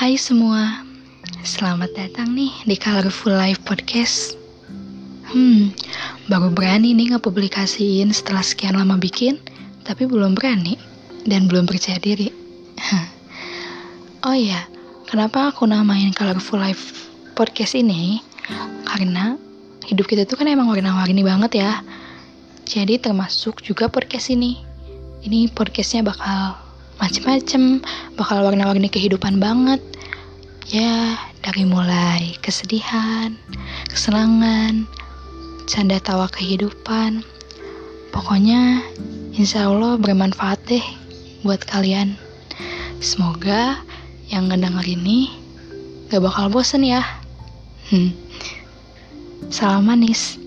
Hai semua, selamat datang nih di Colorful Life Podcast. Hmm, baru berani nih ngepublikasiin setelah sekian lama bikin, tapi belum berani dan belum percaya diri. oh iya, kenapa aku namain Colorful Life Podcast ini? Karena hidup kita tuh kan emang warna-warni banget ya. Jadi termasuk juga podcast ini. Ini podcastnya bakal macem-macem, bakal warna-warni kehidupan banget. Ya, dari mulai kesedihan, kesenangan, canda tawa kehidupan. Pokoknya, insya Allah bermanfaat deh buat kalian. Semoga yang ngedenger ini gak bakal bosen ya. Hmm. Salam manis.